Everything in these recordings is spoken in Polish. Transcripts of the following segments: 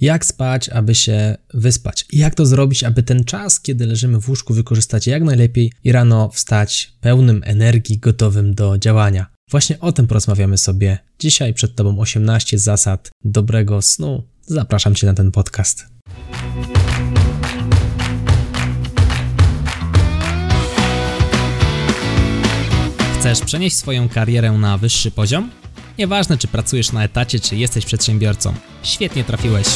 Jak spać, aby się wyspać? Jak to zrobić, aby ten czas, kiedy leżymy w łóżku, wykorzystać jak najlepiej i rano wstać pełnym energii, gotowym do działania? Właśnie o tym porozmawiamy sobie dzisiaj. Przed Tobą 18 zasad dobrego snu. Zapraszam Cię na ten podcast. Chcesz przenieść swoją karierę na wyższy poziom? Nieważne, czy pracujesz na etacie, czy jesteś przedsiębiorcą. Świetnie trafiłeś.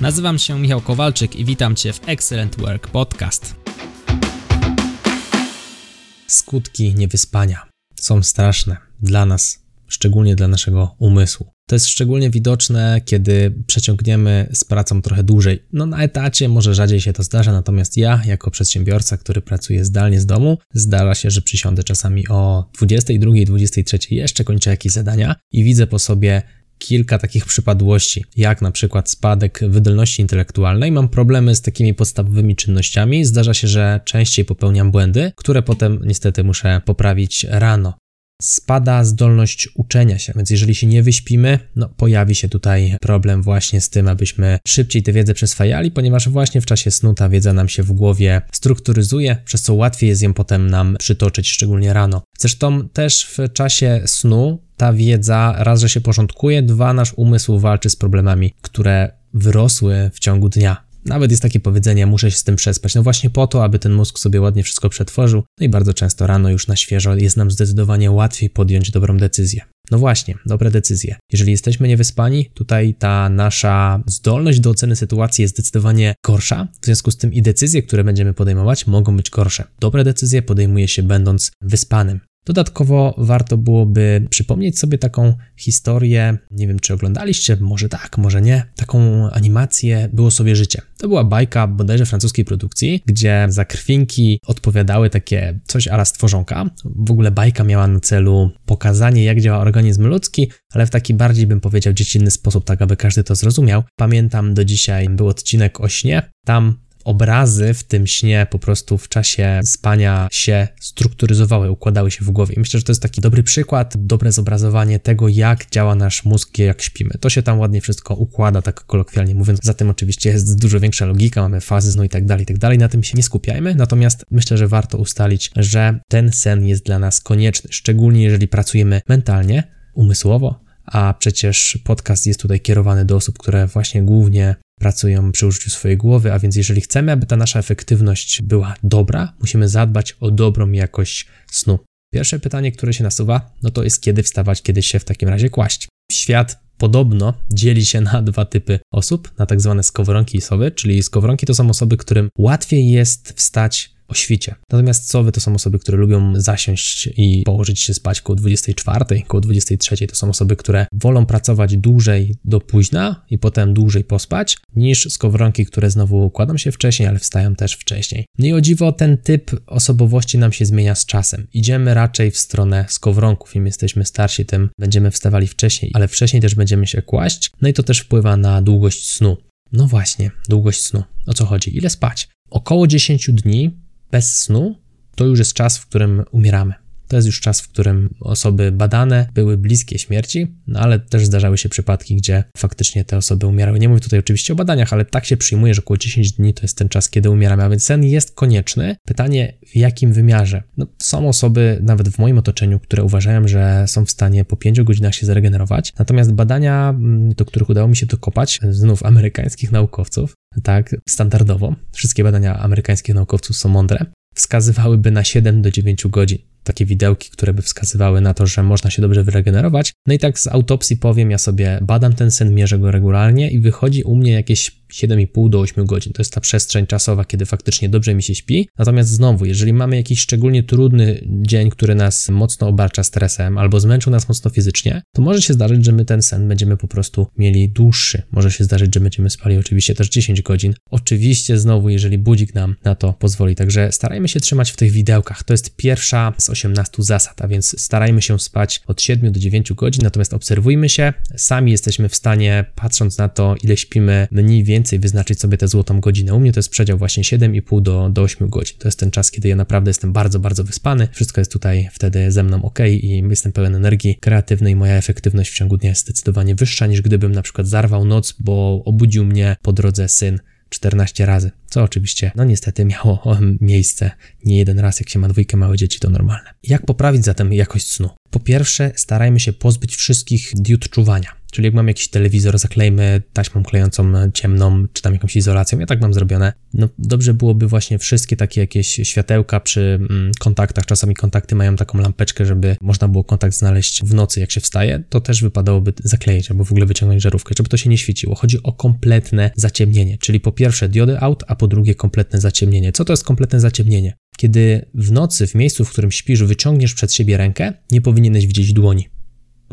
Nazywam się Michał Kowalczyk i witam Cię w Excellent Work Podcast. Skutki niewyspania są straszne dla nas, szczególnie dla naszego umysłu. To jest szczególnie widoczne, kiedy przeciągniemy z pracą trochę dłużej. No na etacie może rzadziej się to zdarza, natomiast ja, jako przedsiębiorca, który pracuje zdalnie z domu, zdarza się, że przysiądę czasami o 22, 23 jeszcze kończę jakieś zadania i widzę po sobie kilka takich przypadłości, jak na przykład spadek wydolności intelektualnej. Mam problemy z takimi podstawowymi czynnościami. Zdarza się, że częściej popełniam błędy, które potem niestety muszę poprawić rano spada zdolność uczenia się, więc jeżeli się nie wyśpimy, no pojawi się tutaj problem właśnie z tym, abyśmy szybciej tę wiedzę przyswajali, ponieważ właśnie w czasie snu ta wiedza nam się w głowie strukturyzuje, przez co łatwiej jest ją potem nam przytoczyć, szczególnie rano. Zresztą też w czasie snu ta wiedza raz, że się porządkuje, dwa, nasz umysł walczy z problemami, które wyrosły w ciągu dnia. Nawet jest takie powiedzenie, muszę się z tym przespać. No właśnie po to, aby ten mózg sobie ładnie wszystko przetworzył. No i bardzo często rano już na świeżo jest nam zdecydowanie łatwiej podjąć dobrą decyzję. No właśnie, dobre decyzje. Jeżeli jesteśmy niewyspani, tutaj ta nasza zdolność do oceny sytuacji jest zdecydowanie gorsza. W związku z tym i decyzje, które będziemy podejmować, mogą być gorsze. Dobre decyzje podejmuje się będąc wyspanym. Dodatkowo warto byłoby przypomnieć sobie taką historię, nie wiem czy oglądaliście, może tak, może nie, taką animację Było sobie życie. To była bajka bodajże francuskiej produkcji, gdzie za krwinki odpowiadały takie coś ala stworzonka. W ogóle bajka miała na celu pokazanie jak działa organizm ludzki, ale w taki bardziej bym powiedział dziecinny sposób, tak aby każdy to zrozumiał. Pamiętam do dzisiaj był odcinek o śnie, tam obrazy w tym śnie po prostu w czasie spania się strukturyzowały, układały się w głowie. Myślę, że to jest taki dobry przykład, dobre zobrazowanie tego, jak działa nasz mózg, jak śpimy. To się tam ładnie wszystko układa, tak kolokwialnie mówiąc. Za tym oczywiście jest dużo większa logika, mamy fazy no i tak dalej, i tak dalej. Na tym się nie skupiajmy, natomiast myślę, że warto ustalić, że ten sen jest dla nas konieczny, szczególnie jeżeli pracujemy mentalnie, umysłowo, a przecież podcast jest tutaj kierowany do osób, które właśnie głównie pracują przy użyciu swojej głowy, a więc jeżeli chcemy, aby ta nasza efektywność była dobra, musimy zadbać o dobrą jakość snu. Pierwsze pytanie, które się nasuwa, no to jest kiedy wstawać, kiedy się w takim razie kłaść. Świat podobno dzieli się na dwa typy osób, na tak zwane skowronki i sowy, czyli skowronki to są osoby, którym łatwiej jest wstać o świcie. Natomiast sowy to są osoby, które lubią zasiąść i położyć się spać koło 24, koło 23. To są osoby, które wolą pracować dłużej do późna i potem dłużej pospać, niż skowronki, które znowu kładą się wcześniej, ale wstają też wcześniej. No i o dziwo ten typ osobowości nam się zmienia z czasem. Idziemy raczej w stronę skowronków. Im jesteśmy starsi, tym będziemy wstawali wcześniej, ale wcześniej też będziemy się kłaść. No i to też wpływa na długość snu. No właśnie, długość snu. O co chodzi? Ile spać? Około 10 dni bez snu, to już jest czas, w którym umieramy. To jest już czas, w którym osoby badane były bliskie śmierci, no ale też zdarzały się przypadki, gdzie faktycznie te osoby umierały. Nie mówię tutaj oczywiście o badaniach, ale tak się przyjmuje, że około 10 dni to jest ten czas, kiedy umieramy, a więc sen jest konieczny. Pytanie, w jakim wymiarze? No, są osoby, nawet w moim otoczeniu, które uważają, że są w stanie po 5 godzinach się zregenerować, natomiast badania, mm, do których udało mi się dokopać, znów amerykańskich naukowców, tak, standardowo, wszystkie badania amerykańskich naukowców są mądre, wskazywałyby na 7 do 9 godzin takie widełki, które by wskazywały na to, że można się dobrze wyregenerować. No i tak z autopsji powiem, ja sobie badam ten sen, mierzę go regularnie i wychodzi u mnie jakieś 7,5 do 8 godzin. To jest ta przestrzeń czasowa, kiedy faktycznie dobrze mi się śpi. Natomiast znowu, jeżeli mamy jakiś szczególnie trudny dzień, który nas mocno obarcza stresem albo zmęczył nas mocno fizycznie, to może się zdarzyć, że my ten sen będziemy po prostu mieli dłuższy. Może się zdarzyć, że będziemy spali oczywiście też 10 godzin. Oczywiście znowu, jeżeli budzik nam na to pozwoli. Także starajmy się trzymać w tych widełkach. To jest pierwsza z 18 zasad, a więc starajmy się spać od 7 do 9 godzin, natomiast obserwujmy się. Sami jesteśmy w stanie, patrząc na to, ile śpimy mniej więcej, więcej wyznaczyć sobie tę złotą godzinę. U mnie to jest przedział właśnie 7,5 do, do 8 godzin. To jest ten czas, kiedy ja naprawdę jestem bardzo, bardzo wyspany. Wszystko jest tutaj wtedy ze mną ok i jestem pełen energii kreatywnej. Moja efektywność w ciągu dnia jest zdecydowanie wyższa niż gdybym na przykład zarwał noc, bo obudził mnie po drodze syn 14 razy, co oczywiście, no niestety miało miejsce nie jeden raz, jak się ma dwójkę małe dzieci, to normalne. Jak poprawić zatem jakość snu? Po pierwsze, starajmy się pozbyć wszystkich diod czuwania. Czyli jak mam jakiś telewizor, zaklejmy taśmą klejącą ciemną, czy tam jakąś izolacją, ja tak mam zrobione. No dobrze byłoby właśnie wszystkie takie jakieś światełka przy mm, kontaktach, czasami kontakty mają taką lampeczkę, żeby można było kontakt znaleźć w nocy, jak się wstaje, to też wypadałoby zakleić albo w ogóle wyciągnąć żarówkę, żeby to się nie świeciło. Chodzi o kompletne zaciemnienie, czyli po pierwsze diody out, a po drugie kompletne zaciemnienie. Co to jest kompletne zaciemnienie? Kiedy w nocy, w miejscu, w którym śpisz, wyciągniesz przed siebie rękę, nie powinieneś widzieć dłoni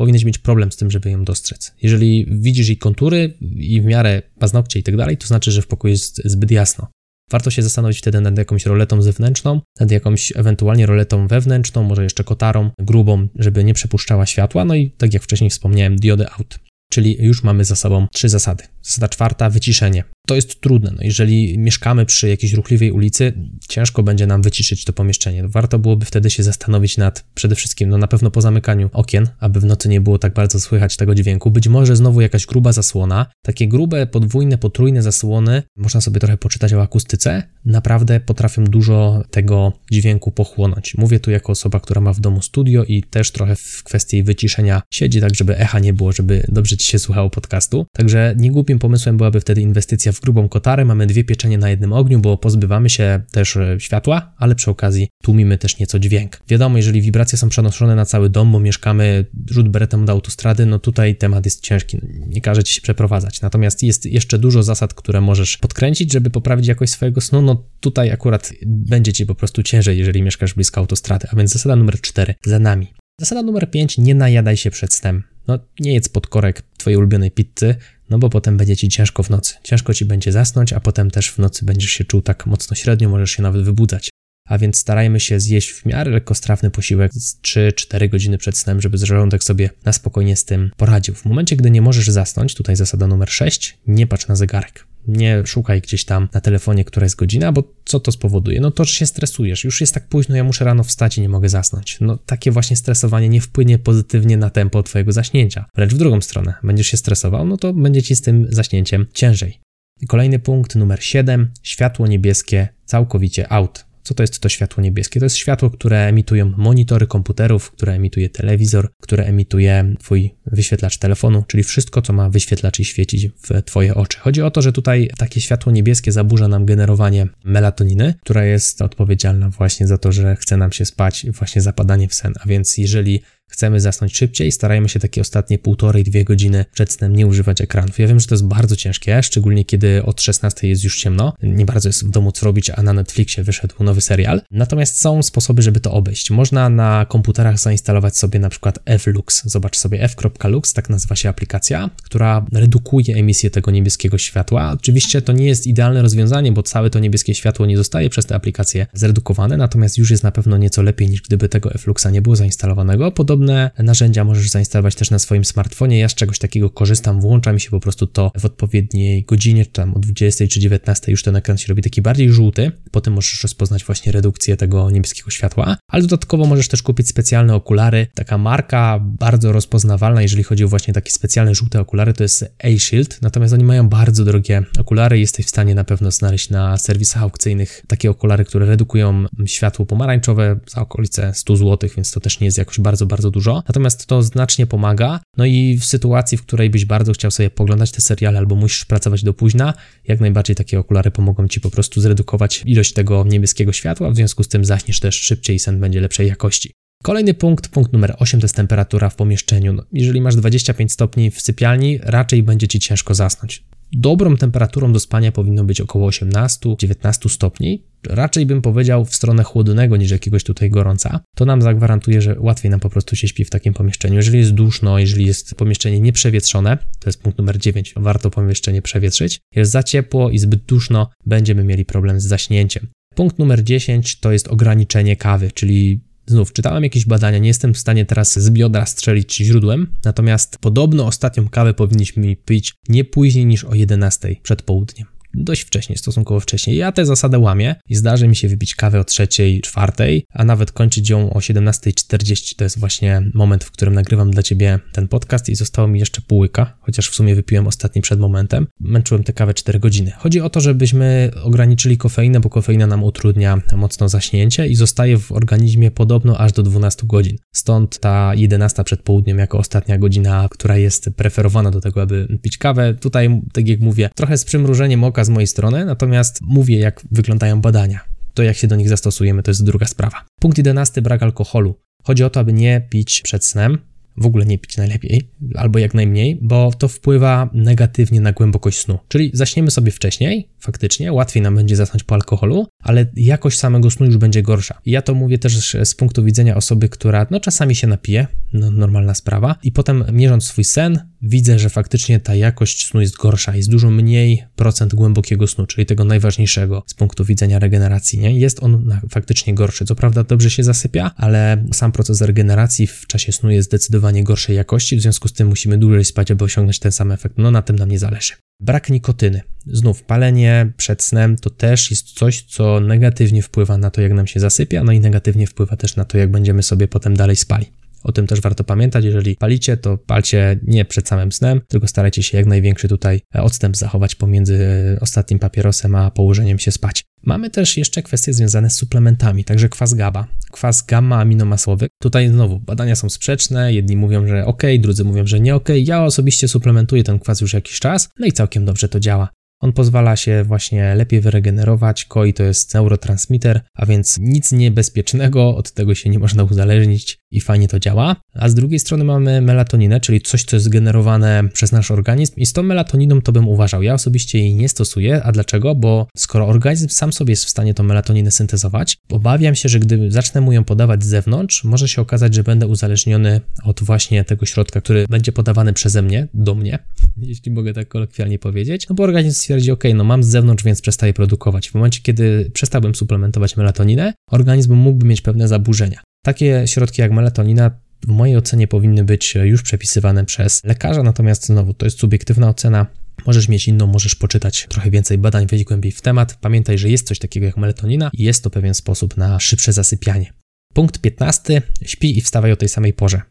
powinieneś mieć problem z tym, żeby ją dostrzec. Jeżeli widzisz jej kontury i w miarę paznokcie i tak dalej, to znaczy, że w pokoju jest zbyt jasno. Warto się zastanowić wtedy nad jakąś roletą zewnętrzną, nad jakąś ewentualnie roletą wewnętrzną, może jeszcze kotarą grubą, żeby nie przepuszczała światła. No i tak jak wcześniej wspomniałem, diody out. Czyli już mamy za sobą trzy zasady. Zasada czwarta, wyciszenie. To jest trudne. No jeżeli mieszkamy przy jakiejś ruchliwej ulicy, ciężko będzie nam wyciszyć to pomieszczenie. Warto byłoby wtedy się zastanowić nad przede wszystkim, no na pewno po zamykaniu okien, aby w nocy nie było tak bardzo słychać tego dźwięku. Być może znowu jakaś gruba zasłona. Takie grube, podwójne, potrójne zasłony, można sobie trochę poczytać o akustyce, naprawdę potrafią dużo tego dźwięku pochłonąć. Mówię tu jako osoba, która ma w domu studio i też trochę w kwestii wyciszenia siedzi, tak żeby echa nie było, żeby dobrze ci się słuchało podcastu. Także nie głupim pomysłem byłaby wtedy inwestycja w grubą kotarę. Mamy dwie pieczenie na jednym ogniu, bo pozbywamy się też e, światła, ale przy okazji tłumimy też nieco dźwięk. Wiadomo, jeżeli wibracje są przenoszone na cały dom, bo mieszkamy rzut beretem do autostrady, no tutaj temat jest ciężki. Nie każe ci się przeprowadzać. Natomiast jest jeszcze dużo zasad, które możesz podkręcić, żeby poprawić jakość swojego snu. No tutaj akurat będzie ci po prostu ciężej, jeżeli mieszkasz blisko autostrady. A więc zasada numer 4 za nami. Zasada numer 5, nie najadaj się przed snem. No nie jedz podkorek twojej ulubionej pizzy, no bo potem będzie ci ciężko w nocy. Ciężko ci będzie zasnąć, a potem też w nocy będziesz się czuł tak mocno średnio, możesz się nawet wybudzać. A więc starajmy się zjeść w miarę lekkostrawny posiłek z 3-4 godziny przed snem, żeby żołądek sobie na spokojnie z tym poradził. W momencie, gdy nie możesz zasnąć, tutaj zasada numer 6, nie patrz na zegarek. Nie szukaj gdzieś tam na telefonie, która jest godzina, bo co to spowoduje? No to, że się stresujesz. Już jest tak późno, ja muszę rano wstać i nie mogę zasnąć. No takie właśnie stresowanie nie wpłynie pozytywnie na tempo twojego zaśnięcia. Lecz w drugą stronę, będziesz się stresował, no to będzie ci z tym zaśnięciem ciężej. Kolejny punkt, numer 7. Światło niebieskie całkowicie out. Co to jest to światło niebieskie? To jest światło, które emitują monitory komputerów, które emituje telewizor, które emituje Twój wyświetlacz telefonu, czyli wszystko, co ma wyświetlać i świecić w Twoje oczy. Chodzi o to, że tutaj takie światło niebieskie zaburza nam generowanie melatoniny, która jest odpowiedzialna właśnie za to, że chce nam się spać, właśnie zapadanie w sen. A więc jeżeli chcemy zasnąć szybciej, starajmy się takie ostatnie półtorej, dwie godziny przed snem nie używać ekranów. Ja wiem, że to jest bardzo ciężkie, szczególnie kiedy od 16 jest już ciemno, nie bardzo jest w domu co robić, a na Netflixie wyszedł nowy serial. Natomiast są sposoby, żeby to obejść. Można na komputerach zainstalować sobie na przykład F-Lux. Zobacz sobie f.lux, tak nazywa się aplikacja, która redukuje emisję tego niebieskiego światła. Oczywiście to nie jest idealne rozwiązanie, bo całe to niebieskie światło nie zostaje przez tę aplikację zredukowane, natomiast już jest na pewno nieco lepiej niż gdyby tego F-Luxa nie było zainstalowanego. Podobnie Podobne narzędzia możesz zainstalować też na swoim smartfonie. Ja z czegoś takiego korzystam, włącza mi się po prostu to w odpowiedniej godzinie, czy tam o 20 czy 19 już ten ekran się robi taki bardziej żółty. Potem możesz rozpoznać właśnie redukcję tego niebieskiego światła, ale dodatkowo możesz też kupić specjalne okulary. Taka marka bardzo rozpoznawalna, jeżeli chodzi o właśnie takie specjalne żółte okulary, to jest A-Shield, natomiast oni mają bardzo drogie okulary. Jesteś w stanie na pewno znaleźć na serwisach aukcyjnych takie okulary, które redukują światło pomarańczowe za okolice 100 zł, więc to też nie jest jakoś bardzo, bardzo dużo, natomiast to znacznie pomaga. No i w sytuacji, w której byś bardzo chciał sobie poglądać te seriale albo musisz pracować do późna, jak najbardziej takie okulary pomogą ci po prostu zredukować ilość tego niebieskiego światła, w związku z tym zaśniesz też szybciej i sen będzie lepszej jakości. Kolejny punkt, punkt numer 8 to jest temperatura w pomieszczeniu. No, jeżeli masz 25 stopni w sypialni, raczej będzie ci ciężko zasnąć. Dobrą temperaturą do spania powinno być około 18-19 stopni. Raczej bym powiedział w stronę chłodnego niż jakiegoś tutaj gorąca. To nam zagwarantuje, że łatwiej nam po prostu się śpi w takim pomieszczeniu. Jeżeli jest duszno, jeżeli jest pomieszczenie nieprzewietrzone, to jest punkt numer 9, warto pomieszczenie przewietrzyć. Jest za ciepło i zbyt duszno, będziemy mieli problem z zaśnięciem. Punkt numer 10 to jest ograniczenie kawy, czyli Znów czytałem jakieś badania, nie jestem w stanie teraz z biodra strzelić źródłem, natomiast podobno ostatnią kawę powinniśmy pić nie później niż o 11 przed południem dość wcześnie, stosunkowo wcześnie. Ja tę zasadę łamię i zdarzy mi się wypić kawę o trzeciej, czwartej, a nawet kończyć ją o 17.40. To jest właśnie moment, w którym nagrywam dla Ciebie ten podcast i zostało mi jeszcze pół łyka, chociaż w sumie wypiłem ostatni przed momentem. Męczyłem tę kawę 4 godziny. Chodzi o to, żebyśmy ograniczyli kofeinę, bo kofeina nam utrudnia mocno zaśnięcie i zostaje w organizmie podobno aż do 12 godzin. Stąd ta 11 przed południem jako ostatnia godzina, która jest preferowana do tego, aby pić kawę. Tutaj, tak jak mówię, trochę z przymrużeniem oka z mojej strony, natomiast mówię, jak wyglądają badania. To, jak się do nich zastosujemy, to jest druga sprawa. Punkt 11. Brak alkoholu. Chodzi o to, aby nie pić przed snem, w ogóle nie pić najlepiej, albo jak najmniej, bo to wpływa negatywnie na głębokość snu. Czyli zaśniemy sobie wcześniej, faktycznie, łatwiej nam będzie zasnąć po alkoholu, ale jakość samego snu już będzie gorsza. I ja to mówię też z punktu widzenia osoby, która no czasami się napije, no normalna sprawa, i potem mierząc swój sen, widzę, że faktycznie ta jakość snu jest gorsza, jest dużo mniej procent głębokiego snu, czyli tego najważniejszego z punktu widzenia regeneracji, nie? Jest on faktycznie gorszy. Co prawda dobrze się zasypia, ale sam proces regeneracji w czasie snu jest zdecydowanie gorszej jakości, w związku z tym musimy dłużej spać, aby osiągnąć ten sam efekt. No na tym nam nie zależy. Brak nikotyny. Znów palenie przed snem to też jest coś, co negatywnie wpływa na to, jak nam się zasypia, no i negatywnie wpływa też na to, jak będziemy sobie potem dalej spali. O tym też warto pamiętać. Jeżeli palicie, to palcie nie przed samym snem, tylko starajcie się jak największy tutaj odstęp zachować pomiędzy ostatnim papierosem a położeniem się spać. Mamy też jeszcze kwestie związane z suplementami, także kwas GABA, kwas gamma-aminomasłowy. Tutaj znowu badania są sprzeczne, jedni mówią, że ok, drudzy mówią, że nie ok. Ja osobiście suplementuję ten kwas już jakiś czas, no i całkiem dobrze to działa. On pozwala się właśnie lepiej wyregenerować. KOI to jest neurotransmitter, a więc nic niebezpiecznego, od tego się nie można uzależnić i fajnie to działa. A z drugiej strony mamy melatoninę, czyli coś, co jest generowane przez nasz organizm i z tą melatoniną to bym uważał. Ja osobiście jej nie stosuję, a dlaczego? Bo skoro organizm sam sobie jest w stanie tą melatoninę syntezować, obawiam się, że gdy zacznę mu ją podawać z zewnątrz, może się okazać, że będę uzależniony od właśnie tego środka, który będzie podawany przeze mnie, do mnie, jeśli mogę tak kolokwialnie powiedzieć, no bo organizm stwierdzi, ok, no mam z zewnątrz, więc przestaje produkować. W momencie, kiedy przestałbym suplementować melatoninę, organizm mógłby mieć pewne zaburzenia. Takie środki jak melatonina w mojej ocenie powinny być już przepisywane przez lekarza, natomiast znowu to jest subiektywna ocena. Możesz mieć inną, możesz poczytać trochę więcej badań, wejść głębiej w temat. Pamiętaj, że jest coś takiego jak melatonina i jest to pewien sposób na szybsze zasypianie. Punkt 15. Śpi i wstawaj o tej samej porze.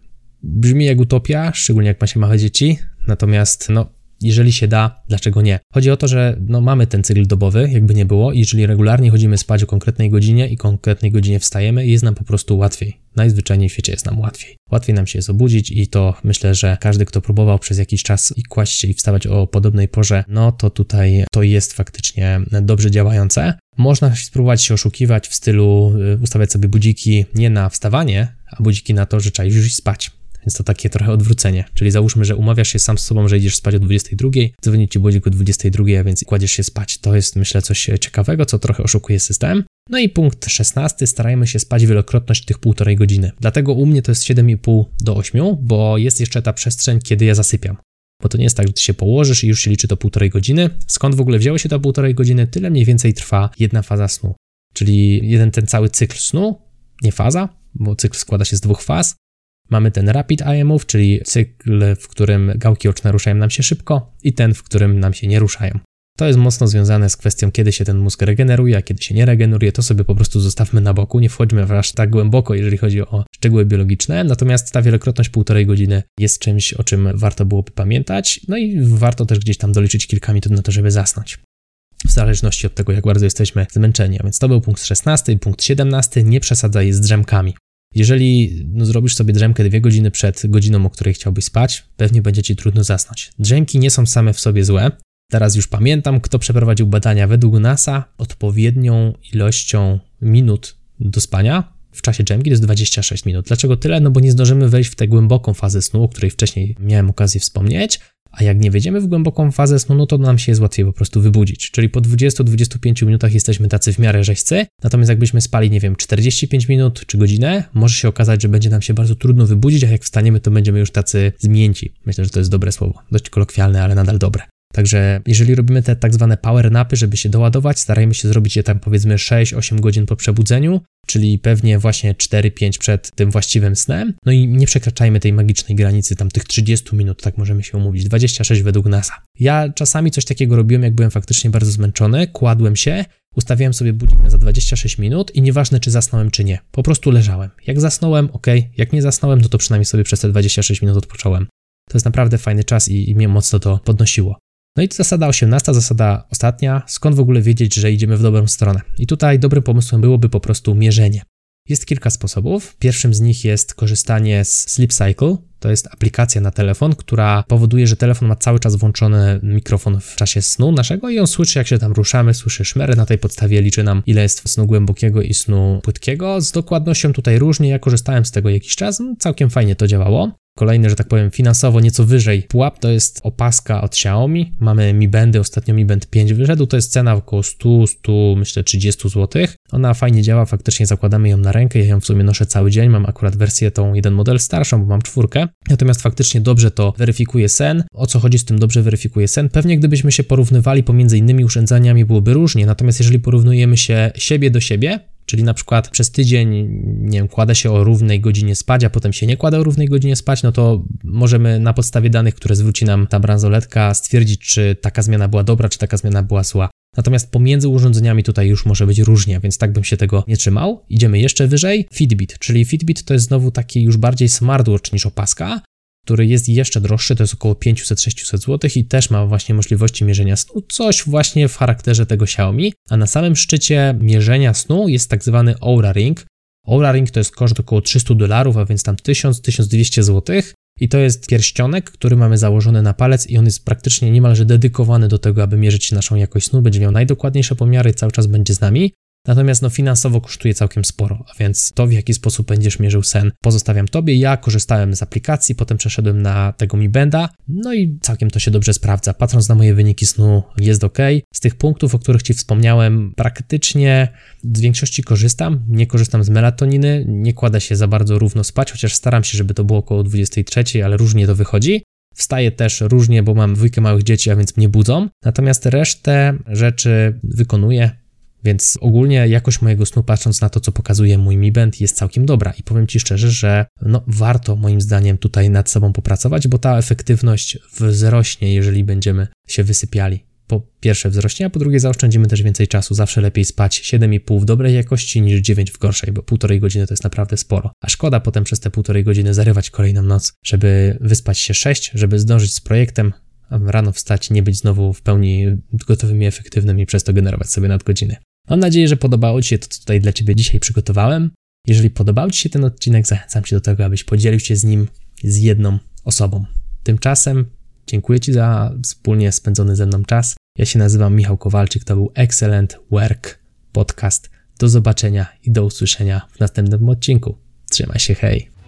Brzmi jak utopia, szczególnie jak ma się małe dzieci, natomiast no, jeżeli się da, dlaczego nie? Chodzi o to, że no, mamy ten cykl dobowy, jakby nie było, i jeżeli regularnie chodzimy spać o konkretnej godzinie i konkretnej godzinie wstajemy, jest nam po prostu łatwiej. Najzwyczajniej w świecie jest nam łatwiej. Łatwiej nam się jest obudzić i to myślę, że każdy, kto próbował przez jakiś czas i kłaść się i wstawać o podobnej porze, no to tutaj to jest faktycznie dobrze działające. Można spróbować się oszukiwać w stylu y, ustawiać sobie budziki nie na wstawanie, a budziki na to, że trzeba już spać. Więc to takie trochę odwrócenie. Czyli załóżmy, że umawiasz się sam z sobą, że idziesz spać o 22, dzwoni ci budzik o 22, a więc kładziesz się spać. To jest myślę coś ciekawego, co trochę oszukuje system. No i punkt 16. Starajmy się spać wielokrotność tych półtorej godziny. Dlatego u mnie to jest 7,5 do 8, bo jest jeszcze ta przestrzeń, kiedy ja zasypiam. Bo to nie jest tak, że ty się położysz i już się liczy to półtorej godziny. Skąd w ogóle wzięło się to półtorej godziny? Tyle mniej więcej trwa jedna faza snu. Czyli jeden ten cały cykl snu, nie faza, bo cykl składa się z dwóch faz, Mamy ten rapid eye move, czyli cykl, w którym gałki oczne ruszają nam się szybko i ten, w którym nam się nie ruszają. To jest mocno związane z kwestią, kiedy się ten mózg regeneruje, a kiedy się nie regeneruje, to sobie po prostu zostawmy na boku, nie wchodźmy aż tak głęboko, jeżeli chodzi o szczegóły biologiczne. Natomiast ta wielokrotność półtorej godziny jest czymś, o czym warto byłoby pamiętać, no i warto też gdzieś tam doliczyć kilka minut na to, żeby zasnąć w zależności od tego, jak bardzo jesteśmy zmęczeni. A więc to był punkt 16. Punkt 17. Nie przesadzaj z drzemkami. Jeżeli no, zrobisz sobie drzemkę dwie godziny przed godziną, o której chciałbyś spać, pewnie będzie ci trudno zasnąć. Drzemki nie są same w sobie złe. Teraz już pamiętam, kto przeprowadził badania według NASA. Odpowiednią ilością minut do spania w czasie drzemki to jest 26 minut. Dlaczego tyle? No bo nie zdążymy wejść w tę głęboką fazę snu, o której wcześniej miałem okazję wspomnieć, a jak nie wejdziemy w głęboką fazę snu, no to nam się jest łatwiej po prostu wybudzić. Czyli po 20-25 minutach jesteśmy tacy w miarę rzeźcy, natomiast jakbyśmy spali, nie wiem, 45 minut czy godzinę, może się okazać, że będzie nam się bardzo trudno wybudzić, a jak wstaniemy, to będziemy już tacy zmięci. Myślę, że to jest dobre słowo. Dość kolokwialne, ale nadal dobre. Także jeżeli robimy te tak zwane power napy, żeby się doładować, starajmy się zrobić je tam powiedzmy 6-8 godzin po przebudzeniu, czyli pewnie właśnie 4-5 przed tym właściwym snem. No i nie przekraczajmy tej magicznej granicy, tam tych 30 minut, tak możemy się umówić, 26 według NASA. Ja czasami coś takiego robiłem, jak byłem faktycznie bardzo zmęczony, kładłem się, ustawiałem sobie budzik na za 26 minut i nieważne, czy zasnąłem, czy nie, po prostu leżałem. Jak zasnąłem, ok, jak nie zasnąłem, no to przynajmniej sobie przez te 26 minut odpocząłem. To jest naprawdę fajny czas i, i mnie mocno to podnosiło. No i zasada 18, zasada ostatnia, skąd w ogóle wiedzieć, że idziemy w dobrą stronę. I tutaj dobrym pomysłem byłoby po prostu mierzenie. Jest kilka sposobów. Pierwszym z nich jest korzystanie z Sleep Cycle. To jest aplikacja na telefon, która powoduje, że telefon ma cały czas włączony mikrofon w czasie snu naszego i on słyszy, jak się tam ruszamy, słyszy szmery. Na tej podstawie liczy nam, ile jest snu głębokiego i snu płytkiego. Z dokładnością tutaj różnie. Ja korzystałem z tego jakiś czas, całkiem fajnie to działało. Kolejny, że tak powiem, finansowo nieco wyżej pułap to jest opaska od Xiaomi. Mamy Mi Bandy, ostatnio Mi Band 5 wyszedł, to jest cena około 100, 100, myślę 30 zł. Ona fajnie działa, faktycznie zakładamy ją na rękę, ja ją w sumie noszę cały dzień, mam akurat wersję tą jeden model starszą, bo mam czwórkę. Natomiast faktycznie dobrze to weryfikuje sen. O co chodzi z tym dobrze weryfikuje sen? Pewnie gdybyśmy się porównywali pomiędzy innymi urządzeniami byłoby różnie, natomiast jeżeli porównujemy się siebie do siebie, Czyli na przykład przez tydzień, nie wiem, kładę się o równej godzinie spać, a potem się nie kładę o równej godzinie spać, no to możemy na podstawie danych, które zwróci nam ta bransoletka, stwierdzić, czy taka zmiana była dobra, czy taka zmiana była zła. Natomiast pomiędzy urządzeniami tutaj już może być różnie, więc tak bym się tego nie trzymał. Idziemy jeszcze wyżej. Fitbit, czyli Fitbit to jest znowu taki już bardziej smartwatch niż opaska, który jest jeszcze droższy, to jest około 500-600 zł i też ma właśnie możliwości mierzenia snu, coś właśnie w charakterze tego Xiaomi, a na samym szczycie mierzenia snu jest tak zwany Oura Ring. Oura Ring to jest koszt około 300 dolarów, a więc tam 1000-1200 zł i to jest pierścionek, który mamy założony na palec i on jest praktycznie niemalże dedykowany do tego, aby mierzyć naszą jakość snu, będzie miał najdokładniejsze pomiary, cały czas będzie z nami. Natomiast no, finansowo kosztuje całkiem sporo, a więc to, w jaki sposób będziesz mierzył sen, pozostawiam tobie. Ja korzystałem z aplikacji, potem przeszedłem na tego Mi Benda, no i całkiem to się dobrze sprawdza. Patrząc na moje wyniki snu, jest ok. Z tych punktów, o których ci wspomniałem, praktycznie z większości korzystam. Nie korzystam z melatoniny, nie kładę się za bardzo równo spać, chociaż staram się, żeby to było około 23, ale różnie to wychodzi. Wstaję też różnie, bo mam dwójkę małych dzieci, a więc mnie budzą. Natomiast resztę rzeczy wykonuję więc ogólnie jakość mojego snu, patrząc na to, co pokazuje mój Mi Band, jest całkiem dobra i powiem Ci szczerze, że no, warto moim zdaniem tutaj nad sobą popracować, bo ta efektywność wzrośnie, jeżeli będziemy się wysypiali. Po pierwsze wzrośnie, a po drugie zaoszczędzimy też więcej czasu. Zawsze lepiej spać 7,5 w dobrej jakości niż 9 w gorszej, bo półtorej godziny to jest naprawdę sporo. A szkoda potem przez te półtorej godziny zarywać kolejną noc, żeby wyspać się 6, żeby zdążyć z projektem, rano wstać, nie być znowu w pełni gotowym i efektywnym i przez to generować sobie nadgodziny. Mam nadzieję, że podobało Ci się to, co tutaj dla Ciebie dzisiaj przygotowałem. Jeżeli podobał Ci się ten odcinek, zachęcam Cię do tego, abyś podzielił się z nim z jedną osobą. Tymczasem dziękuję Ci za wspólnie spędzony ze mną czas. Ja się nazywam Michał Kowalczyk, to był Excellent Work Podcast. Do zobaczenia i do usłyszenia w następnym odcinku. Trzymaj się, hej!